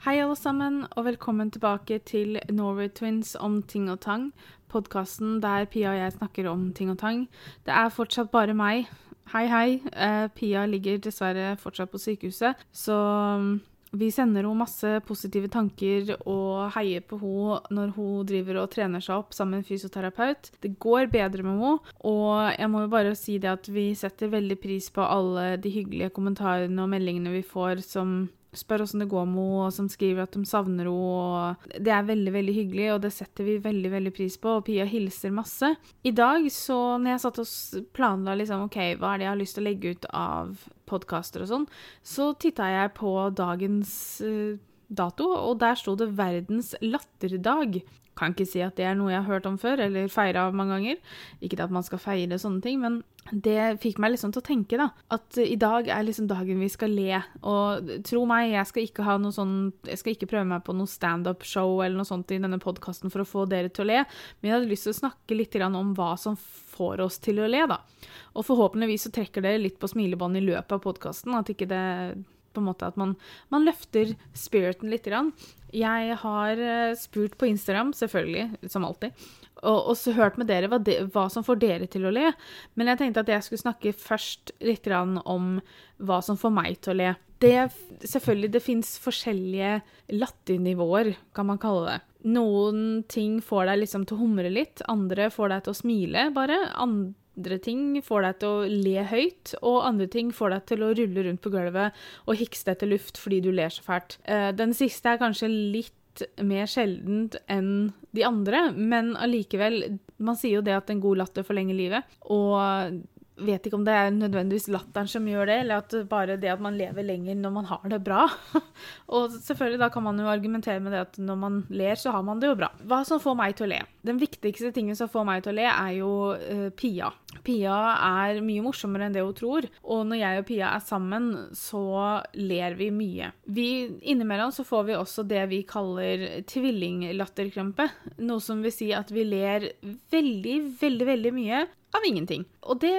Hei, alle sammen, og velkommen tilbake til Norway Twins om ting og tang. Podkasten der Pia og jeg snakker om ting og tang. Det er fortsatt bare meg. Hei, hei. Uh, Pia ligger dessverre fortsatt på sykehuset, så mm, vi sender henne masse positive tanker og heier på henne når hun driver og trener seg opp sammen med en fysioterapeut. Det går bedre med henne, og jeg må jo bare si det at vi setter veldig pris på alle de hyggelige kommentarene og meldingene vi får som spør åssen det går med henne, og som skriver at de savner henne. Det er veldig veldig hyggelig, og det setter vi veldig veldig pris på. Og Pia hilser masse. I dag, så når jeg satt og planla liksom, ok, hva er det jeg har lyst til å legge ut av podkaster og sånn, så titta jeg på dagens uh, dato, og der sto det 'Verdens latterdag'. Kan ikke si at det er noe jeg har hørt om før, eller feira mange ganger. Ikke at man skal feire sånne ting, men det fikk meg liksom til å tenke, da. At i dag er liksom dagen vi skal le. Og tro meg, jeg skal ikke ha noe sånn Jeg skal ikke prøve meg på noe standup-show eller noe sånt i denne podkasten for å få dere til å le, men jeg hadde lyst til å snakke litt om hva som får oss til å le, da. Og forhåpentligvis så trekker dere litt på smilebåndet i løpet av podkasten, at ikke det på en måte at man, man løfter spiriten litt. Jeg har eh, spurt på Instagram, selvfølgelig, som alltid, og, og så hørt med dere hva, de, hva, som får dere til å le. Men jeg tenkte at jeg skulle snakke først litt om hva som får meg til å le. Det, selvfølgelig, det fins forskjellige latternivåer, kan man kalle det. Noen ting får deg liksom til å humre litt, andre får deg til å smile, bare. Andre ting får deg til å le høyt, og andre ting får deg til å rulle rundt på gulvet og hikse etter luft fordi du ler så fælt. Eh, den siste er kanskje litt mer sjeldent enn de andre, men allikevel Man sier jo det at en god latter forlenger livet, og vet ikke om det er nødvendigvis latteren som gjør det, eller at bare det at man lever lenger når man har det bra. og selvfølgelig da kan man jo argumentere med det at når man ler, så har man det jo bra. Hva som får meg til å le? Den viktigste tingen som får meg til å le, er jo uh, Pia. Pia er mye morsommere enn det hun tror, og når jeg og Pia er sammen, så ler vi mye. Vi Innimellom så får vi også det vi kaller tvillinglatterkrampe, noe som vil si at vi ler veldig, veldig, veldig mye av ingenting. Og det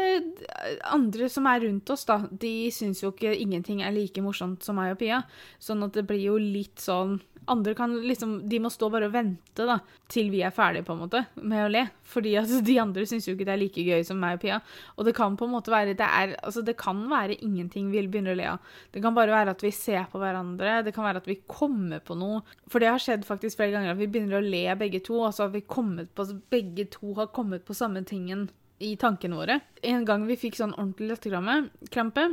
andre som er rundt oss, da, de syns jo ikke ingenting er like morsomt som meg og Pia. Sånn at det blir jo litt sånn Andre kan liksom De må stå bare og vente, da, til vi er ferdige, på en måte, med å le. Fordi altså, de andre syns jo ikke det er like gøy som meg og Pia. Og det kan på en måte være Det er Altså, det kan være ingenting vi begynner å le av. Det kan bare være at vi ser på hverandre. Det kan være at vi kommer på noe. For det har skjedd faktisk flere ganger at vi begynner å le begge to. Altså at vi kommet på Begge to har kommet på samme tingen i tankene våre. En gang vi fikk sånn ordentlig latterkrampe,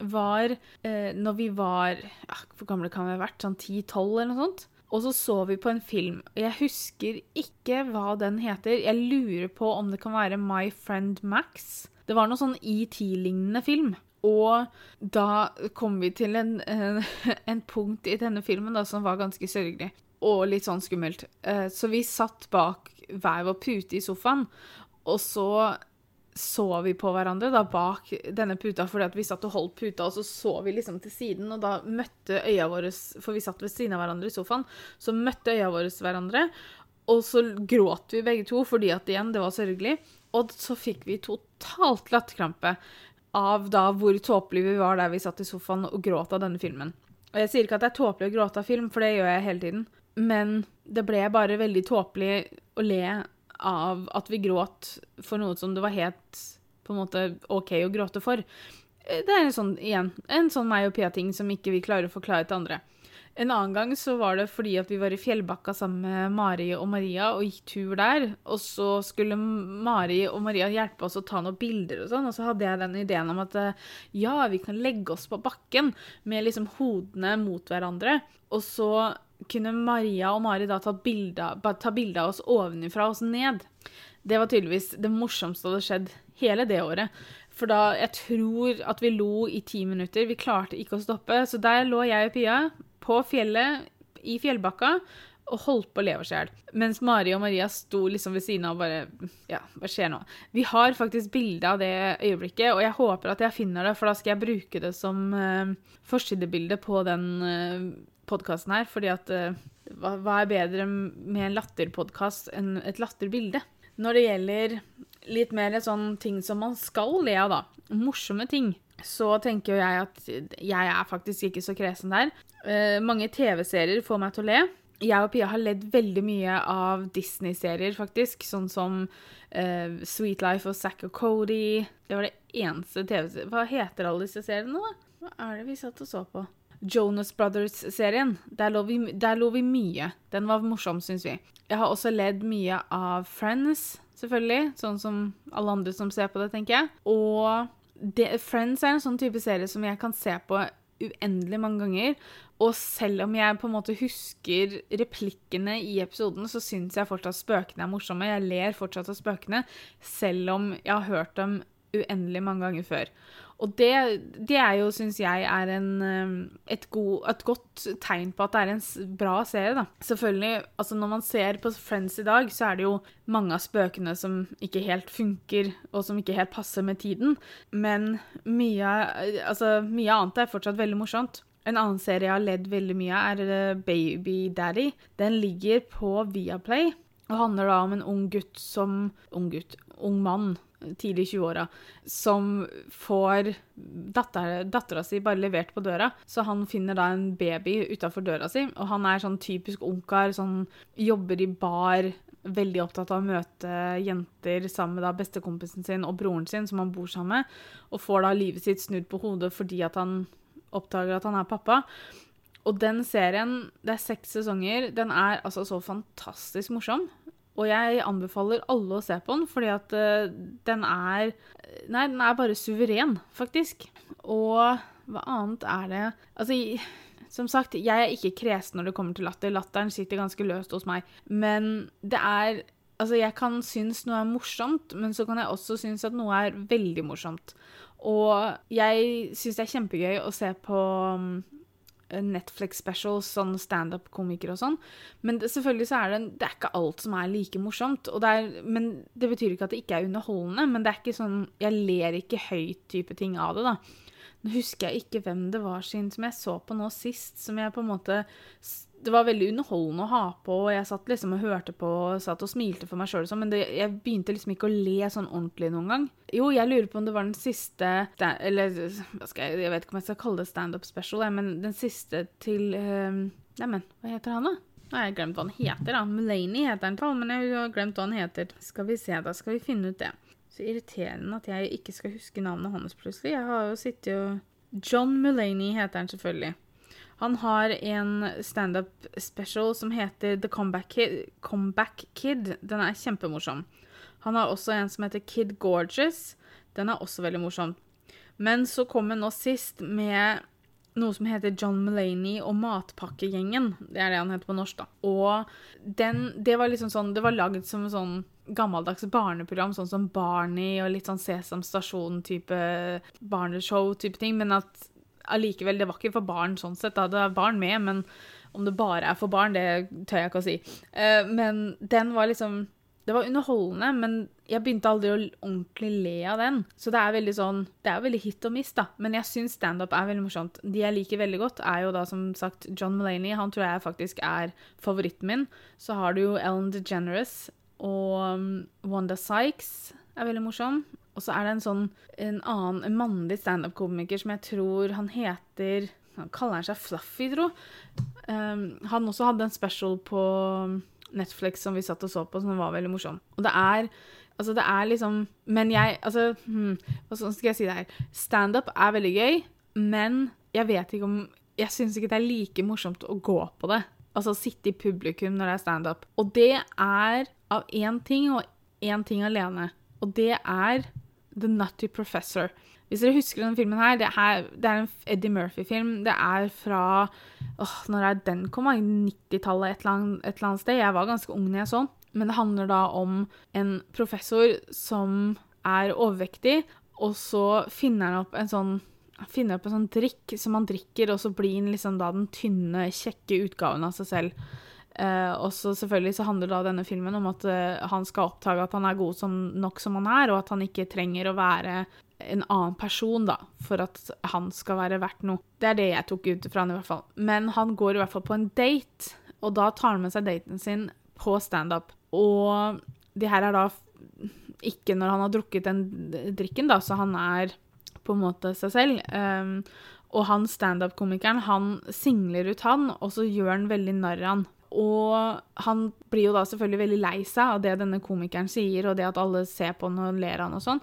var eh, når vi var ja, Hvor gamle kan vi ha vært? Sånn 10-12 eller noe sånt. Og så så vi på en film. Jeg husker ikke hva den heter. Jeg lurer på om det kan være My Friend Max. Det var noe sånn ET-lignende film. Og da kom vi til en, en, en, punkt i denne filmen da, som var ganske sørgelig. Og litt sånn skummelt. Eh, så vi satt bak hver vår pute i sofaen. Og så så vi på hverandre da bak denne puta, fordi vi satt og holdt puta, og så så vi liksom til siden, og da møtte øya våre For vi satt ved siden av hverandre i sofaen, så møtte øya våre hverandre, og så gråt vi begge to fordi at igjen, det var sørgelig. Og så fikk vi totalt latterkrampe av da hvor tåpelige vi var der vi satt i sofaen og gråt av denne filmen. Og jeg sier ikke at det er tåpelig å gråte av film, for det gjør jeg hele tiden, men det ble bare veldig tåpelig å le av at vi gråt for noe som det var helt på en måte OK å gråte for. Eh, det er en sånn, igjen, en sånn meg og Pia-ting som ikke vi klarer å forklare til andre. En annen gang så var det fordi at vi var i Fjellbakka sammen med Mari og Maria og gikk tur der. Og så skulle Mari og Maria hjelpe oss å ta noen bilder og sånn. Og så hadde jeg den ideen om at eh, ja, vi kan legge oss på bakken med liksom hodene mot hverandre. Og så kunne Maria og Mari da ta bilde av oss ovenfra og ned. Det var tydeligvis det morsomste som hadde skjedd hele det året. For da Jeg tror at vi lo i ti minutter. Vi klarte ikke å stoppe. Så der lå jeg og Pia på fjellet i fjellbakka og holdt på å leve oss i hjel. Mens Mari og Maria sto liksom ved siden av og bare Ja, hva skjer nå? Vi har faktisk bilde av det øyeblikket, og jeg håper at jeg finner det, for da skal jeg bruke det som uh, forsidebilde på den uh, podkasten her, fordi at uh, hva, hva, er bedre med en latterpodkast enn et latterbilde? Når det gjelder litt mer sånn ting som man skal le av, da, morsomme ting, så tenker jeg at jeg er faktisk ikke så kresen der. Eh, mange TV-serier får meg til å le. Jeg og Pia har ledd veldig mye av Disney-serier, faktisk. Sånn som eh, Sweet Life og Zack og Cody. Det var det eneste TV-serien Hva heter alle disse seriene, da? Hva er det vi satt og så på? Jonas Brothers-serien. Der, lå der lo vi mye. Den var morsom, syns vi. Jeg har også ledd mye av Friends, selvfølgelig. Sånn som alle andre som ser på det, tenker jeg. Og det, Friends er en sånn type serie som jeg kan se på uendelig mange ganger. Og selv om jeg på en måte husker replikkene i episoden, så syns jeg fortsatt spøkene er morsomme. Jeg ler fortsatt av spøkene, selv om jeg har hørt dem uendelig mange ganger før. Og det, det er jo, syns jeg, er en, eh, et, god, et godt tegn på at det er en bra serie, da. Selvfølgelig, altså når man ser på Friends i dag, så er det jo mange av spøkene som ikke helt funker, og som ikke helt passer med tiden. Men mye, altså, mye annet er fortsatt veldig morsomt. En annen serie jeg har ledd veldig mye av, er eh, Baby Daddy. Den ligger på Viaplay og handler da om en ung gutt som Ung gutt, ung mann, tidlig i 20-åra, som får datter, dattera si bare levert på døra. Så han finner da en baby utafor døra si, og han er sånn typisk ungkar, sånn jobber i bar. Veldig opptatt av å møte jenter sammen med da bestekompisen sin og broren sin, som han bor sammen med, og får da livet sitt snudd på hodet fordi at han oppdager at han er pappa. Og den serien, det er seks sesonger, den er altså så fantastisk morsom. Og jeg anbefaler alle å se på den, fordi at eh, den er Nei, den er bare suveren, faktisk. Og hva annet er det Altså, som sagt, jeg er ikke kresen når det kommer til latter. Latteren sitter ganske løst hos meg. Men det er Altså, jeg kan synes noe er morsomt, men så kan jeg også synes at noe er veldig morsomt. Og jeg syns det er kjempegøy å se på um, Netflix specials, sånn standup-komikere og sånn. Men det, selvfølgelig så er det, det er ikke alt som er like morsomt. Det er, men det betyr ikke at det ikke er underholdende. Men det er ikke sånn Jeg ler ikke høyt type ting av det, da. Nå husker jeg ikke hvem det var sin som jeg så på nå sist, som jeg på en måte Det var veldig underholdende å ha på, og jeg satt liksom og hørte på og satt og smilte for meg sjøl, men det, jeg begynte liksom ikke å le sånn ordentlig noen gang. Jo, jeg lurer på om det var den siste Eller jeg, jeg vet ikke om jeg skal kalle det standup special, men den siste til uh, Neimen, hva heter han, da? Har jeg glemt hva han heter, da. Mulaney heter han, men jeg har glemt hva han heter. Skal vi se, da skal vi finne ut det. Så irriterende at jeg ikke skal huske navnet hans plutselig. Jeg har jo sittet og John Mulaney heter han selvfølgelig. Han har en standup special som heter The Comeback Kid. Comeback Kid. Den er kjempemorsom. Han har også en som heter Kid Gorgeous. Den er også veldig morsom. Men så kom han nå sist med noe som heter John Mulaney og Matpakkegjengen. Det er det han heter på norsk, da. Og den, det var liksom sånn Det var lagd som sånn gammeldags barneprogram, sånn som Barney og litt sånn Sesam Stasjon-type barneshow-type ting, men at allikevel Det var ikke for barn sånn sett, da. Det er barn med, men om det bare er for barn, det tør jeg ikke å si. Eh, men den var liksom Det var underholdende, men jeg begynte aldri å ordentlig le av den. Så det er veldig sånn Det er veldig hit og miss, da. Men jeg syns standup er veldig morsomt. De jeg liker veldig godt, er jo da som sagt John Mulaney. Han tror jeg faktisk er favoritten min. Så har du jo Ellen DeGeneres og um, Wanda Sykes er veldig morsom. Og så er det en sånn en annen en mannlig standup-komiker som jeg tror han heter Han kaller han seg Fluffy, tro. Um, han også hadde en special på Netflix som vi satt og så på, som var veldig morsom. Og det er Altså, det er liksom Men jeg Altså, hmm, skal jeg si det her? Standup er veldig gøy, men jeg vet ikke om Jeg syns ikke det er like morsomt å gå på det. Altså sitte i publikum når det er standup. Og det er av én ting, og én ting alene. Og det er The Nutty Professor. Hvis dere husker denne filmen her, det er, det er en Eddie Murphy-film. Det er fra åh, Når er den kom? 90-tallet et, et eller annet sted. Jeg var ganske ung når jeg så den. Men det handler da om en professor som er overvektig, og så finner han opp en sånn finner opp en sånn drikk som han drikker, og så blir han liksom da den tynne, kjekke utgaven av seg selv. Eh, og så selvfølgelig så handler da denne filmen om at uh, han skal oppdage at han er god som, nok som han er, og at han ikke trenger å være en annen person da, for at han skal være verdt noe. Det er det jeg tok ut fra han i hvert fall. Men han går i hvert fall på en date, og da tar han med seg daten sin på standup. Og det her er da ikke når han har drukket den drikken, da, så han er på en måte seg selv. Um, Og han standup-komikeren, han singler ut han, og så gjør han veldig narr av han. Og han blir jo da selvfølgelig veldig lei seg av det denne komikeren sier, og det at alle ser på han og ler han og sånn.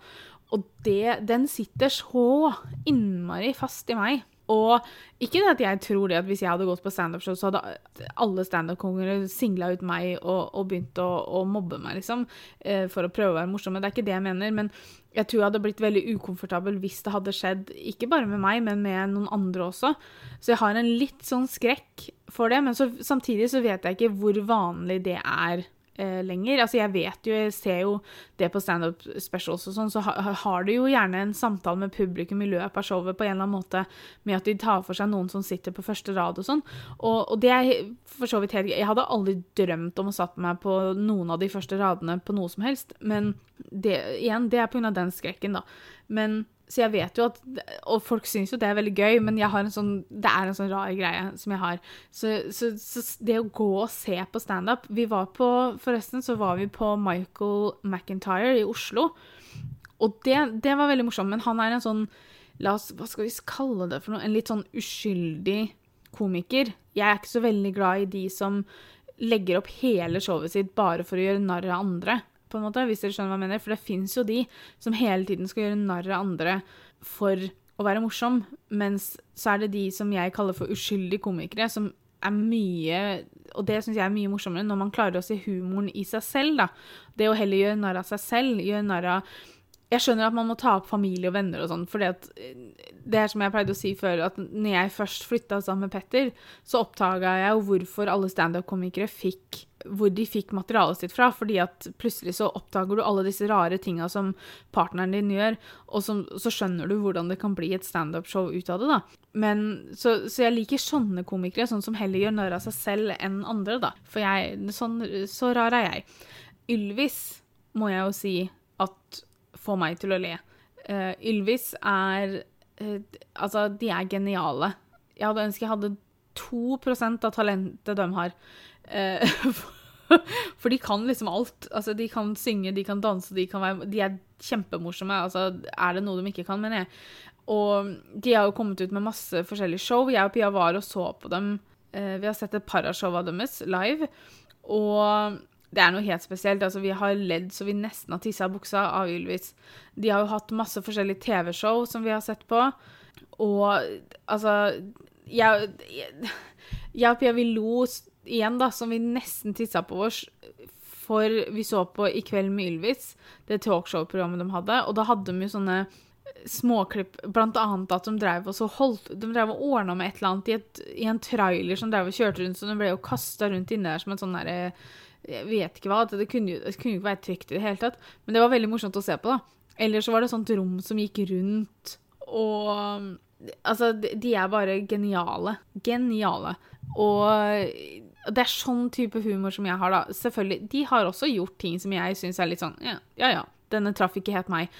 Og det, den sitter så innmari fast i meg. Og ikke det at jeg tror det at hvis jeg hadde gått på standup-show, så hadde alle standup-kongere singla ut meg og, og begynt å, å, mobbe meg, liksom, eh, for å prøve å være morsomme. Det er ikke det jeg mener, men jeg tror jeg hadde blitt veldig ukomfortabel hvis det hadde skjedd, ikke bare med meg, men med noen andre også. Så jeg har en litt sånn skrekk for det, men så, samtidig så vet jeg ikke hvor vanlig det er eh, lenger. Altså, jeg vet jo, jeg ser jo det på standup specials og sånn, så ha, har du jo gjerne en samtale med publikum i løpet av showet på en eller annen måte med at de tar for seg noen som sitter på første rad og sånn. Og, og, det er for så vidt helt Jeg hadde aldri drømt om å satt meg på noen av de første radene på noe som helst, men det, igjen, det er av den skrekken, da. Men så jeg vet jo at Og folk syns jo det er veldig gøy, men sånn, det er en sånn rar greie som jeg har. Så, så, så det å gå og se på standup Vi var på Forresten så var vi på Michael McIntyre i Oslo. Og det, det var veldig morsomt, men han er en sånn La oss, hva skal vi kalle det for noe? En litt sånn uskyldig komiker. Jeg er ikke så veldig glad i de som legger opp hele showet sitt bare for å gjøre narr av andre på en måte, hvis dere skjønner hva jeg mener. For det fins jo de som hele tiden skal gjøre narr av andre for å være morsom, mens så er det de som jeg kaller for uskyldige komikere, som er mye Og det syns jeg er mye morsommere når man klarer å se humoren i seg selv, da. Det å heller gjøre narr av seg selv, gjøre narr av jeg skjønner at man må ta opp familie og venner og sånn, for det er som jeg pleide å si før, at når jeg først flytta sammen med Petter, så oppdaga jeg jo hvorfor alle standup-komikere fikk hvor de fikk materialet sitt fra. fordi at plutselig så oppdager du alle disse rare tinga som partneren din gjør, og som, så skjønner du hvordan det kan bli et standup-show ut av det. da. Men, så, så, jeg liker sånne komikere, sånn som heller gjør narr av seg selv enn andre. da. For jeg, sånn, så rar er jeg. Ylvis må jeg jo si at får meg til å le. Uh, Ylvis er uh, Altså, de er geniale. Jeg hadde ønsket jeg hadde 2% av talentet de har. Uh, for de kan liksom alt. Altså, de kan synge, de kan danse, de, kan være, de er kjempemorsomme. Altså, er det noe de ikke kan, mener jeg. Og de har jo kommet ut med masse forskjellige show. Jeg og Pia var og så på dem. Eh, vi har sett et par av showene deres live. Og det er noe helt spesielt. Altså, vi har ledd så vi nesten har tissa buksa av Ylvis. De har jo hatt masse forskjellige TV-show som vi har sett på. Og altså Jeg, jeg, jeg og Pia, vi lo igjen, da, som vi nesten tissa på oss. For vi så på I kveld med Ylvis, det talkshow-programmet de hadde. Og da hadde de jo sånne småklipp, blant annet at de drev og så holdt De drev og ordna med et eller annet i, et, i, en trailer som drev og kjørte rundt, så de ble jo kasta rundt inni der som en sånn derre Jeg vet ikke hva. Det kunne jo ikke være trygt i det hele tatt. Men det var veldig morsomt å se på, da. Eller så var det et sånt rom som gikk rundt, og Altså, de er bare geniale. Geniale. Og det er sånn type humor som jeg har, da. Selvfølgelig, De har også gjort ting som jeg syns er litt sånn ja, ja, ja, denne traff ikke helt meg.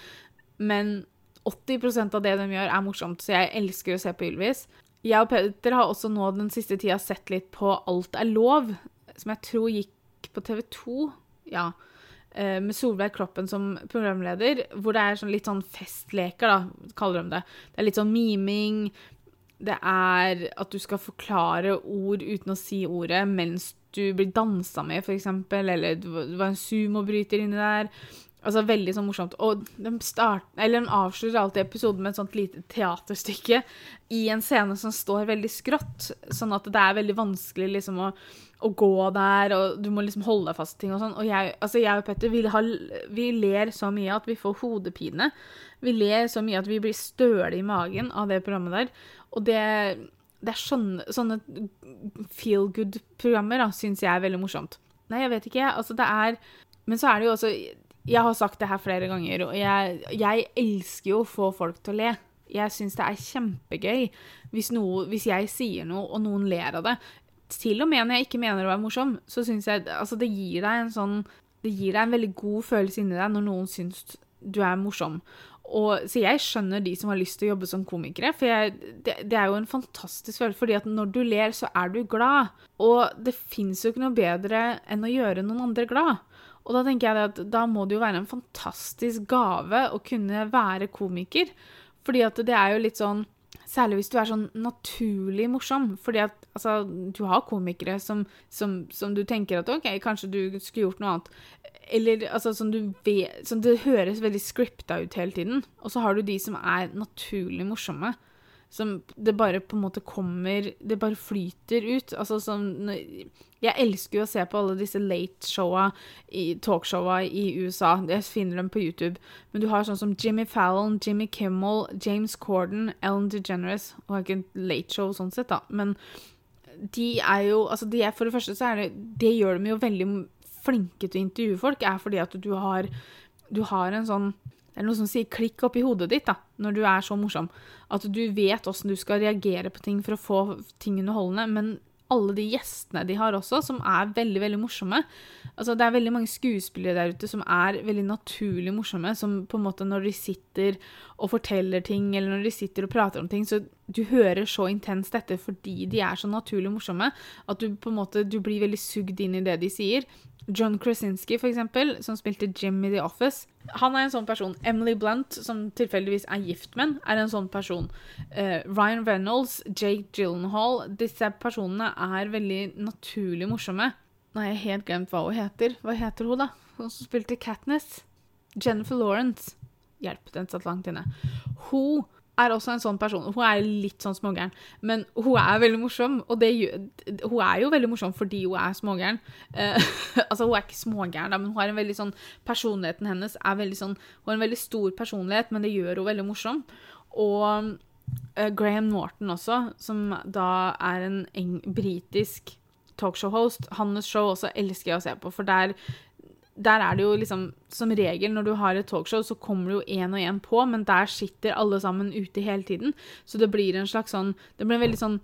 Men 80% av det de gjør, er morsomt, så jeg elsker å se på Ylvis. Jeg og Peter har også nå den siste tida sett litt på Alt er lov, som jeg tror gikk på TV2. Ja. Eh, med Solveig Kloppen som programleder, hvor det er sånn litt sånn festleker, da, kaller de det. Det er litt sånn miming, det er at du skal forklare ord uten å si ordet mens du blir dansa med, f.eks., eller det var en sumobryter inni der. Altså Veldig sånn morsomt. Og de, start, de avslutter alltid episoden med et sånt lite teaterstykke i en scene som står veldig skrått, sånn at det er veldig vanskelig liksom å, å gå der, og du må liksom holde deg fast i ting og sånn. Og jeg, altså jeg og Petter vi, har, vi, ler så mye at vi får hodepine. Vi ler så mye at vi blir støle i magen av det programmet der. Og det, det er sånne, sånne feel good-programmer da, syns jeg er veldig morsomt. Nei, jeg vet ikke, altså det er Men så er det jo også Jeg har sagt det her flere ganger, og jeg, jeg elsker jo å få folk til å le. Jeg syns det er kjempegøy hvis, noe, hvis jeg sier noe, og noen ler av det. Til og med når jeg ikke mener å være morsom, så syns jeg Altså, det gir deg en sånn Det gir deg en veldig god følelse inni deg når noen syns du er morsom. Og, så jeg skjønner de som har lyst til å jobbe som komikere, for jeg, det, det, er jo en fantastisk følelse. fordi at når du ler, så er du glad. Og det fins jo ikke noe bedre enn å gjøre noen andre glad. Og da tenker jeg at da må det jo være en fantastisk gave å kunne være komiker. Fordi at det er jo litt sånn Særlig hvis du er sånn naturlig morsom. Fordi at altså, du har komikere som, som, som, du tenker at OK, kanskje du skulle gjort noe annet. Eller altså som du vet Som det høres veldig scripta ut hele tiden. Og så har du de som er naturlig morsomme som det bare på en måte kommer Det bare flyter ut. Altså sånn Jeg elsker jo å se på alle disse late-showa, talkshowa i USA. Jeg finner dem på YouTube. Men du har sånn som Jimmy Fallon, Jimmy Kimmel, James Corden, Ellen DeGeneres Og ikke en late-show sånn sett, da, men de er jo Altså, de er, for det første så er det Det gjør dem jo veldig flinke til å intervjue folk, er fordi at du har Du har en sånn det er noe som sier klikk oppi hodet ditt da, når du er så morsom. At du vet åssen du skal reagere på ting for å få ting underholdende. Men alle de gjestene de har også, som er veldig veldig morsomme. Altså, det er veldig mange skuespillere der ute som er veldig naturlig morsomme. Som på en måte når de sitter og forteller ting, eller når de sitter og prater om ting, så du hører så intenst dette fordi de er så naturlig morsomme at du på en måte du blir veldig sugd inn i det de sier. John Krasinski, for eksempel, som spilte Jim i The Office. Han er en sånn person. Emily Blunt, som tilfeldigvis er gift med er en sånn person. Uh, Ryan Reynolds, Jake Gyllenhaal Disse personene er veldig naturlig morsomme. Nå har jeg helt glemt hva hun heter. Hva heter hun, da? Hun som spilte Katniss? Jennifer Lawrence. Hjelp, den satt langt inne. Hun er også en sånn person. Hun er litt sånn smågæren, men hun er veldig morsom. Og det, hun er jo veldig morsom fordi hun er smågæren. Uh, altså, hun er ikke smågæren, men hun har en veldig sånn Personligheten hennes er veldig sånn Hun har en veldig stor personlighet, men det gjør hun veldig morsom. Og uh, Graham Norton også, som da er en britisk talkshow-host. Hans show også elsker jeg å se på, for der der er det jo liksom Som regel når du har et talkshow, så kommer det jo én og én på, men der sitter alle sammen ute hele tiden. Så det blir en slags sånn Det blir en veldig sånn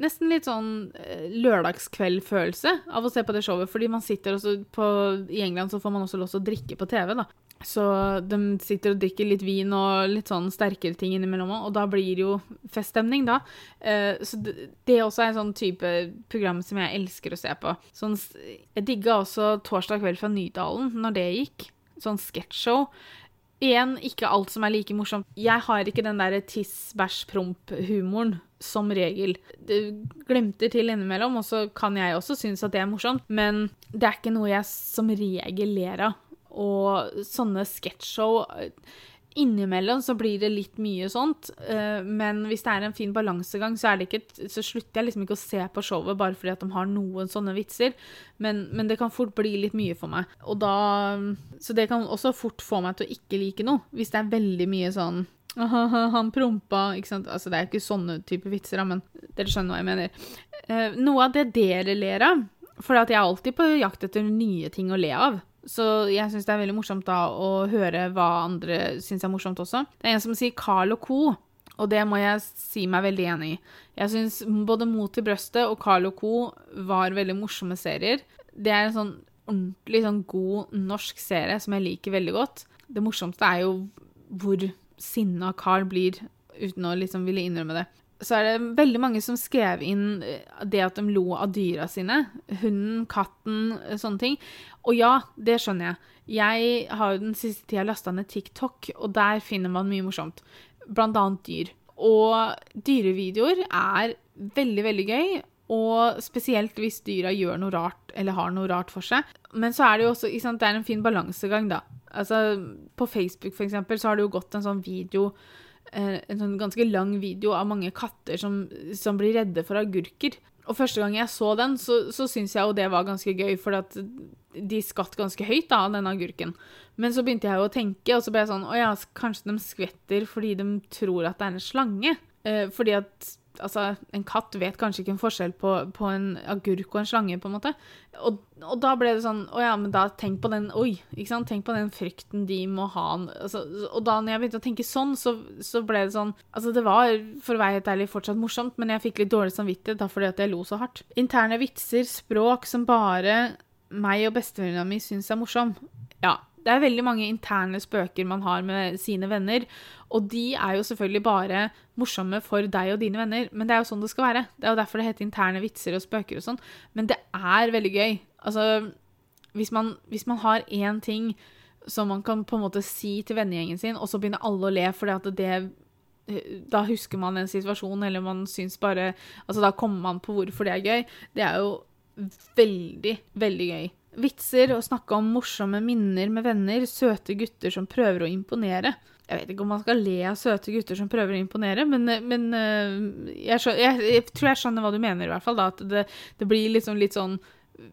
Nesten litt sånn eh, lørdagskveld-følelse av å se på det showet. Fordi man sitter også på I England så får man også lov til å drikke på TV, da. Så de sitter og drikker litt vin og litt sånn sterkere ting innimellom og da blir det jo feststemning, da. Uh, så det, er også en sånn type program som jeg elsker å se på. Sånn, jeg digga også Torsdag kveld fra Nydalen, når det gikk. Sånn sketsjshow. Igjen, ikke alt som er like morsomt. Jeg har ikke den derre tiss-bæsj-promp-humoren, som regel. Det glemter til innimellom, og så kan jeg også synes at det er morsomt, men det er ikke noe jeg som regel ler av og sånne sketsjshow Innimellom så blir det litt mye sånt, eh, men hvis det er en fin balansegang, så, så, slutter jeg liksom ikke å se på showet bare fordi at de har noen sånne vitser, men, men, det kan fort bli litt mye for meg. Og da Så det kan også fort få meg til å ikke like noe, hvis det er veldig mye sånn han prompa ikke sant? Altså, Det er ikke sånne type vitser, men dere skjønner hva jeg mener. Eh, noe av det dere ler av, for jeg er alltid på jakt etter nye ting å le av. Så jeg syns det er veldig morsomt da å høre hva andre syns er morsomt også. Det er en som sier Carl og co., og det må jeg si meg veldig enig i. Jeg syns både Mot i brøstet og Carl og co. var veldig morsomme serier. Det er en sånn ordentlig sånn god norsk serie som jeg liker veldig godt. Det morsomste er jo hvor sinna Carl blir uten å liksom ville innrømme det så er det veldig mange som skrev inn eh, det at de lo av dyra sine. Hunden, katten, eh, sånne ting. Og ja, det skjønner jeg. Jeg har jo den siste tida lasta ned TikTok, og der finner man mye morsomt. Blant annet dyr. Og dyrevideoer er veldig, veldig gøy. Og spesielt hvis dyra gjør noe rart eller har noe rart for seg. Men så er det jo også sant, det er en fin balansegang, da. Altså, på Facebook, for eksempel, så har det jo gått en sånn video en sånn ganske lang video av mange katter som, som, blir redde for agurker. Og første gang jeg så den, så, så syntes jeg jo det var ganske gøy, for at de skatt ganske høyt da, av denne agurken. Men så begynte jeg jo å tenke, og så ble jeg sånn Å ja, kanskje de skvetter fordi de tror at det er en slange. Eh, fordi at Altså, en katt vet kanskje ikke en forskjell på, på en agurk og en slange, på en måte. Og, og, da ble det sånn Å ja, men da tenk på den Oi, ikke sant? Tenk på den frykten de må ha. Altså, og da når jeg begynte å tenke sånn, så, så, ble det sånn Altså, det var, for å være helt ærlig, fortsatt morsomt, men jeg fikk litt dårlig samvittighet da fordi at jeg lo så hardt. Interne vitser, språk som bare meg og bestevenninna mi syns er morsom. Ja, det er veldig mange interne spøker man har med sine venner, og de er jo selvfølgelig bare morsomme for deg og dine venner, men det er jo sånn det skal være. Det er jo derfor det heter interne vitser og spøker og sånn. Men det er veldig gøy. Altså, hvis man, hvis man har én ting som man kan på en måte si til vennegjengen sin, og så begynner alle å le fordi at det da husker man en situasjon, eller man syns bare Altså, da kommer man på hvorfor det er gøy. Det er jo veldig, veldig gøy. Vitser, og snakke om morsomme minner med venner, søte gutter som prøver å imponere. Jeg vet ikke om man skal le av søte gutter som prøver å imponere, men, men jeg, skjønner, jeg, jeg, tror jeg skjønner hva du mener, i hvert fall. Da, at det, det blir liksom litt sånn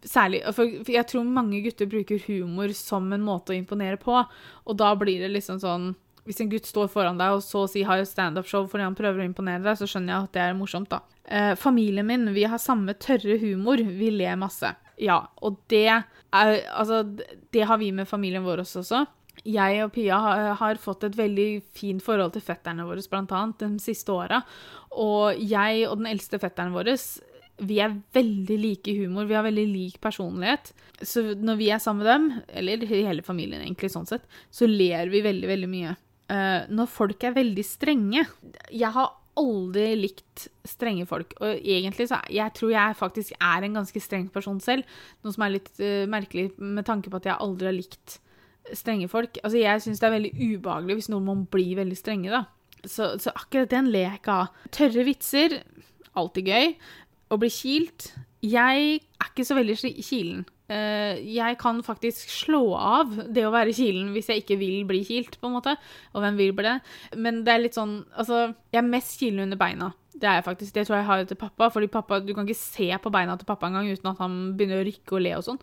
Særlig for jeg tror mange gutter bruker humor som en måte å imponere på, og da blir det liksom sånn hvis en gutt står foran deg og så å si har et standup-show fordi han prøver å imponere deg, så skjønner jeg at det er morsomt, da. Eh, familien min, vi har samme tørre humor. Vi ler masse. Ja, og det er Altså, det har vi med familien vår også. Jeg og Pia har, fått et veldig fint forhold til fetterne våre, blant annet, de siste åra. Og jeg og den eldste fetteren vår vi er veldig like i humor, vi har veldig lik personlighet. Så når vi er sammen med dem, eller hele familien egentlig, sånn sett, så ler vi veldig, veldig mye uh, når folk er veldig strenge Jeg har aldri likt strenge folk. Og egentlig så Jeg tror jeg faktisk er en ganske streng person selv. Noe som er litt uh, merkelig med tanke på at jeg aldri har likt strenge folk. Altså, jeg syns det er veldig ubehagelig hvis noen må bli veldig strenge, da. Så, så akkurat den ler jeg ikke av. Tørre vitser, alltid gøy. Å bli kilt. Jeg er ikke så veldig kilen. Uh, jeg kan faktisk slå av det å være kilen hvis jeg ikke vil bli kilt, på en måte. Og hvem vil bli det? Men det er litt sånn Altså, jeg er mest kilen under beina. Det er jeg faktisk. Det tror jeg har til pappa. Fordi pappa, du kan ikke se på beina til pappa engang uten at han begynner å rykke og le og sånn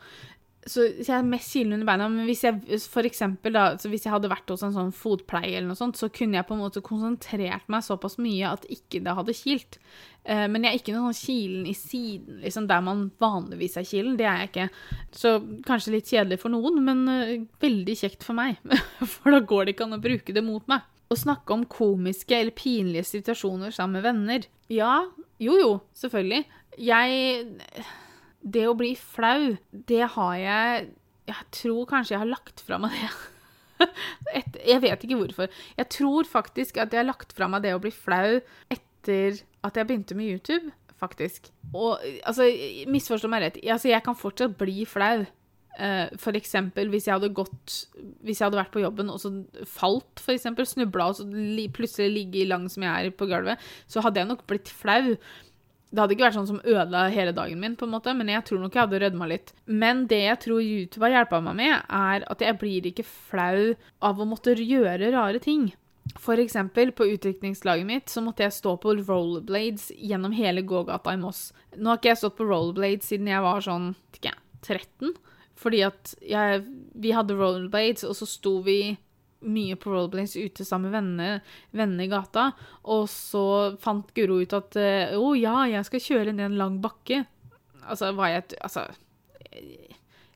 så, jeg er mest kilen under beina. Men hvis jeg for da, hvis jeg hadde vært hos en sånn fotpleie, eller noe sånt, så kunne jeg på en måte konsentrert meg såpass mye at ikke det hadde kilt. Eh, men jeg er ikke noen sånn kilen i siden, liksom, der man vanligvis er kilen. Det er jeg ikke. Så kanskje litt kjedelig for noen, men uh, veldig kjekt for meg. for da går det ikke an å bruke det mot meg. Å snakke om komiske eller pinlige situasjoner sammen med venner. Ja, jo jo, selvfølgelig. Jeg det å bli flau, det har jeg Jeg tror kanskje jeg har lagt fra meg det. Et, jeg vet ikke hvorfor. Jeg tror faktisk at jeg har lagt fra meg det å bli flau etter at jeg begynte med YouTube, faktisk. Og altså, misforstå meg rett, altså, jeg kan fortsatt bli flau. Uh, for eksempel hvis jeg hadde Hvis jeg hadde vært på jobben og så falt, eksempel, snubla og så plutselig ligget lang som jeg er på gulvet, så hadde jeg nok blitt flau. Det hadde ikke vært sånn som ødela hele dagen min, på en måte, men jeg tror nok jeg hadde rødma litt. Men det jeg tror YouTube har hjelpa meg med, er at jeg blir ikke flau av å måtte gjøre rare ting. For eksempel, på utdrikningslaget mitt så måtte jeg stå på rollerblades gjennom hele gågata i Moss. Nå har ikke jeg stått på rollerblades siden jeg var sånn ikke, 13. Fordi at jeg, vi hadde rollerblades, og så sto vi mye på rollerblades ute sammen med venner i gata. Og så fant Guro ut at eh, å oh, ja, jeg skal kjøre ned en lang bakke. Altså, var jeg Altså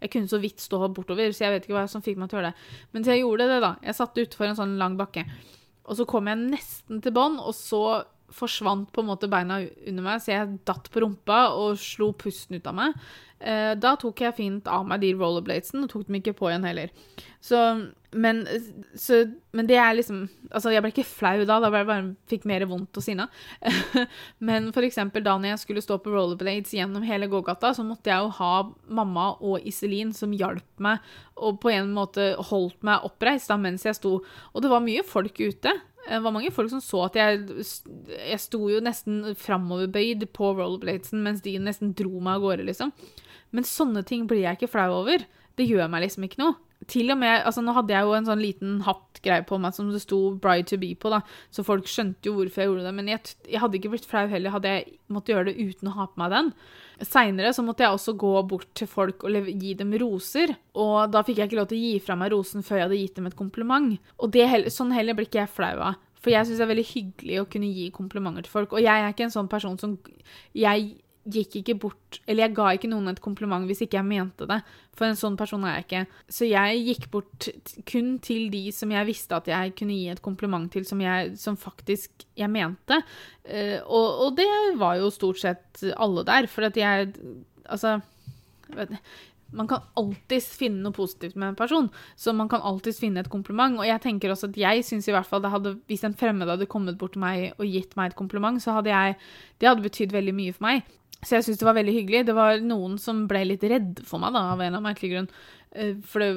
jeg kunne så vidt stå bortover, så jeg vet ikke hva som fikk meg til å gjøre det. Men så jeg gjorde det, da. Jeg satt utfor en sånn lang bakke. Og så kom jeg nesten til bånn, og så forsvant på en måte beina under meg, så jeg datt på rumpa og slo pusten ut av meg. Eh, da tok jeg fint av meg de rollerbladesene og tok dem ikke på igjen heller. Så men, så, men, det er liksom Altså, jeg ble ikke flau da, da ble jeg bare fikk mer vondt og sinna. men for eksempel da når jeg skulle stå på rollerblades gjennom hele gågata, så måtte jeg jo ha mamma og Iselin som hjalp meg og på en måte holdt meg oppreist da mens jeg sto. Og det var mye folk ute. Det var mange folk som så at jeg, jeg sto jo nesten framoverbøyd på rollerbladesen mens de nesten dro meg av gårde, liksom. Men sånne ting blir jeg ikke flau over. Det gjør meg liksom ikke noe. Til og med, altså Nå hadde jeg jo en sånn liten hattgreie på meg som det sto 'Bride to be' på, da, så folk skjønte jo hvorfor jeg gjorde det. Men jeg, jeg hadde ikke blitt flau heller hadde jeg måttet gjøre det uten å ha på meg den. Seinere så måtte jeg også gå bort til folk og gi dem roser. Og da fikk jeg ikke lov til å gi fra meg rosen før jeg hadde gitt dem et kompliment. Og det, sånn heller blir ikke jeg flau av. For jeg syns det er veldig hyggelig å kunne gi komplimenter til folk. Og jeg er ikke en sånn person som Jeg gikk ikke bort Eller jeg ga ikke noen et kompliment hvis ikke jeg mente det. For en sånn person er jeg ikke. Så jeg gikk bort kun til de som jeg visste at jeg kunne gi et kompliment til, som, jeg, som faktisk jeg mente. Uh, og, og, det var jo stort sett alle der. For at jeg Altså vet, man kan alltids finne noe positivt med en person. Så man kan alltids finne et kompliment. Og jeg tenker også at jeg syns i hvert fall hadde, hvis en fremmed hadde kommet bort til meg og gitt meg et kompliment, så hadde jeg Det hadde betydd veldig mye for meg. Så jeg syns det var veldig hyggelig. Det var noen som ble litt redd for meg, da, av en eller annen merkelig grunn. Eh, for det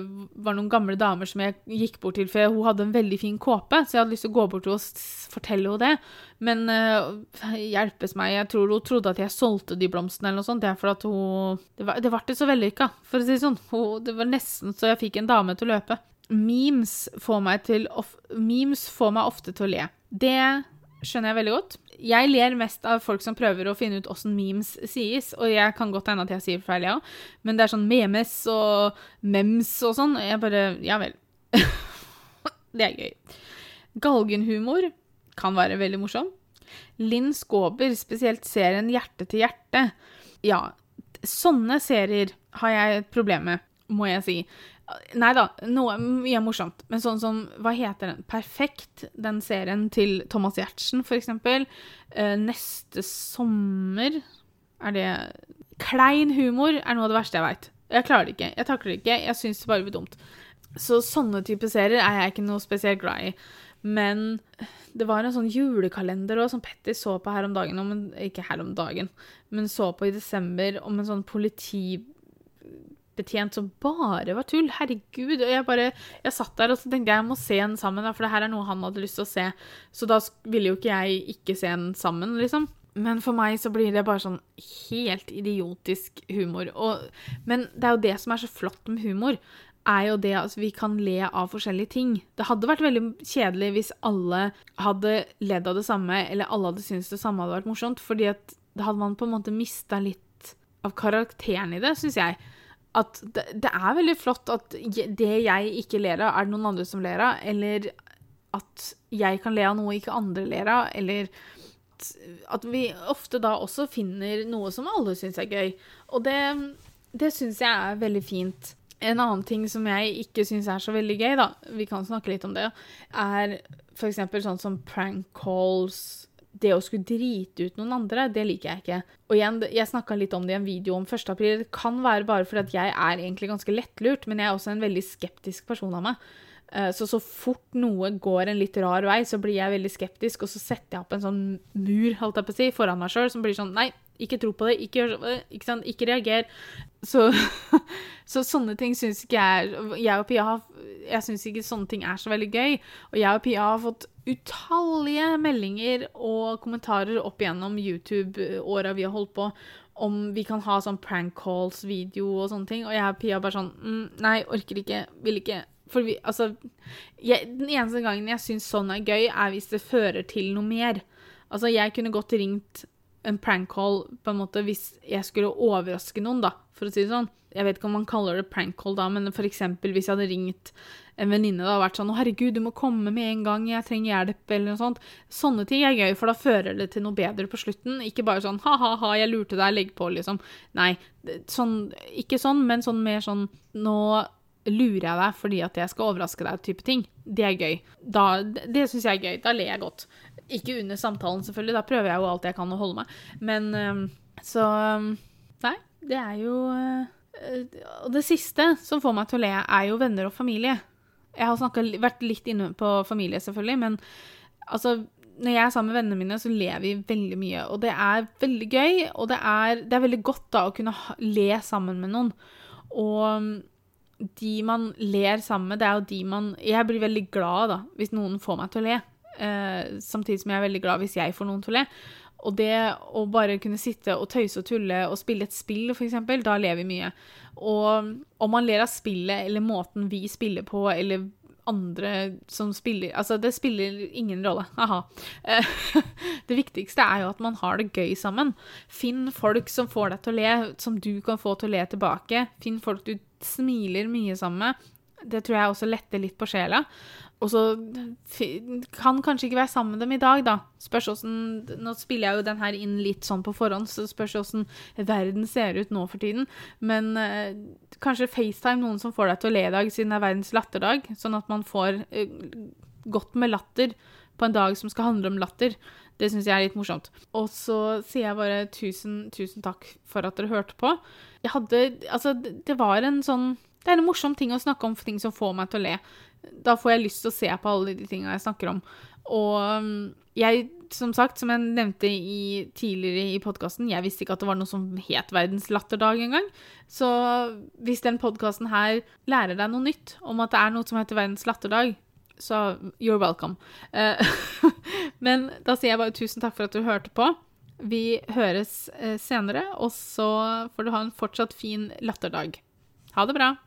var noen gamle damer som jeg gikk bort til, for hun hadde en veldig fin kåpe, så jeg hadde lyst til å gå bort til henne og fortelle henne det. Men uh, hjelpes meg, jeg tror hun trodde at jeg solgte de blomstene eller noe sånt. Det er fordi at hun Det var, det var ikke så vellykka, for å si det sånn. Hun, det var nesten så jeg fikk en dame til å løpe. Memes får meg, til, memes får meg ofte til å le. Det skjønner jeg veldig godt. Jeg ler mest av folk som prøver å finne ut åssen memes sies, og jeg kan godt hende at jeg sier feil, ja, men det er sånn memes og mems og sånn. Jeg bare Ja vel. det er gøy. Galgenhumor kan være veldig morsom. Linn Skåber, spesielt serien Hjerte til hjerte. Ja, sånne serier har jeg et problem med, må jeg si. Nei da, noe mye morsomt. Men sånn som Hva heter den? Perfekt, den serien til Thomas Giertsen, eksempel. Uh, neste sommer Er det Klein humor er noe av det verste jeg veit. Jeg klarer det ikke. Jeg takler det ikke. Jeg syns det bare blir dumt. Så sånne type serier er jeg ikke noe spesielt glad i. Men det var en sånn julekalender også, som Petter så på her om dagen. Om en, ikke her om dagen, men så på i desember om en sånn politi betjent som bare var tull. Herregud. Og jeg bare Jeg satt der og så tenkte jeg jeg må se en sammen, for det her er noe han hadde lyst til å se. Så da ville jo ikke jeg ikke se en sammen, liksom. Men for meg så blir det bare sånn helt idiotisk humor. Og, men det er jo det som er så flott med humor, er jo det at vi kan le av forskjellige ting. Det hadde vært veldig kjedelig hvis alle hadde ledd av det samme, eller alle hadde syntes det samme hadde vært morsomt, fordi at da hadde man på en måte mista litt av karakteren i det, syns jeg at det, det, er veldig flott at det jeg ikke ler av, er det noen andre som ler av, eller at jeg kan le av noe ikke andre ler av, eller at vi ofte da også finner noe som alle syns er gøy. Og det, det syns jeg er veldig fint. En annen ting som jeg ikke syns er så veldig gøy, da, vi kan snakke litt om det, er f.eks. sånn som prank calls det å skulle drite ut noen andre, det liker jeg ikke. Og igjen, jeg snakka litt om det i en video om 1. april. Det kan være bare fordi at jeg er egentlig ganske lettlurt, men jeg er også en veldig skeptisk person av meg. Eh, så så fort noe går en litt rar vei, så blir jeg veldig skeptisk, og så setter jeg opp en sånn mur holdt jeg på å si, foran meg sjøl som blir sånn Nei, ikke tro på det, ikke sånn, ikke, sant? ikke reager. Så, så sånne ting syns ikke jeg Jeg og Pia har Jeg syns ikke sånne ting er så veldig gøy. Og jeg og Pia har fått utallige meldinger og kommentarer opp igjennom YouTube-åra vi har holdt på, om vi kan ha sånn prank calls-video og sånne ting. Og jeg og Pia bare sånn mm, Nei, orker ikke, vil ikke. For vi, altså jeg, Den eneste gangen jeg syns sånn er gøy, er hvis det fører til noe mer. Altså, jeg kunne godt ringt en prank call på en måte hvis jeg skulle overraske noen, da, for å si det sånn. Jeg vet ikke om man kaller det prank call da, men eksempel hvis jeg hadde ringt en venninne og vært sånn 'Å, herregud, du må komme med en gang, jeg trenger hjelp', eller noe sånt. Sånne ting er gøy, for da fører det til noe bedre på slutten. Ikke bare sånn 'ha-ha-ha, jeg lurte deg, legg på', liksom. Nei, sånn, ikke sånn, men sånn mer sånn 'nå lurer jeg deg fordi at jeg skal overraske deg', type ting. Det er gøy. Da, det syns jeg er gøy. Da ler jeg godt. Ikke under samtalen, selvfølgelig, da prøver jeg jo alt jeg kan å holde meg. Men um, så um, Nei, det er jo uh, Og det siste som får meg til å le, er jo venner og familie. Jeg har snakket, vært litt inne på familie, selvfølgelig, men altså når jeg er sammen med vennene mine, så ler vi veldig mye. Og det er veldig gøy, og det er, det er veldig godt da å kunne ha, le sammen med noen. Og de man ler sammen med, det er jo de man Jeg blir veldig glad da, hvis noen får meg til å le. Eh, samtidig som jeg er veldig glad hvis jeg får noen til å le. Og det å bare kunne sitte og tøyse og tulle og spille et spill, f.eks., da ler vi mye. Og om man ler av spillet eller måten vi spiller på, eller andre som spiller Altså, det spiller ingen rolle. Aha. Det viktigste er jo at man har det gøy sammen. Finn folk som får deg til å le, som du kan få til å le tilbake. Finn folk du smiler mye sammen med. Det tror jeg også letter litt på sjela. Og så kan kanskje ikke være sammen med dem i dag, da. Spørs åssen Nå spiller jeg jo den her inn litt sånn på forhånd, så spørs åssen verden ser ut nå for tiden. Men eh, kanskje FaceTime noen som får deg til å le i dag, siden det er verdens latterdag. Sånn at man får eh, godt med latter på en dag som skal handle om latter. Det syns jeg er litt morsomt. Og så sier jeg bare tusen, tusen takk for at dere hørte på. Jeg hadde Altså, det var en sånn Det er en morsom ting å snakke om for ting som får meg til å le da får jeg lyst til å se på alle de tingene jeg snakker om. Og um, jeg som sagt, som jeg nevnte i, tidligere i podkasten, jeg visste ikke at det var noe som het Verdens latterdag engang. Så hvis den podkasten her lærer deg noe nytt om at det er noe som heter Verdens latterdag, så you're welcome. Uh, men da sier jeg bare tusen takk for at du hørte på. Vi høres uh, senere, og så får du ha en fortsatt fin latterdag. Ha det bra.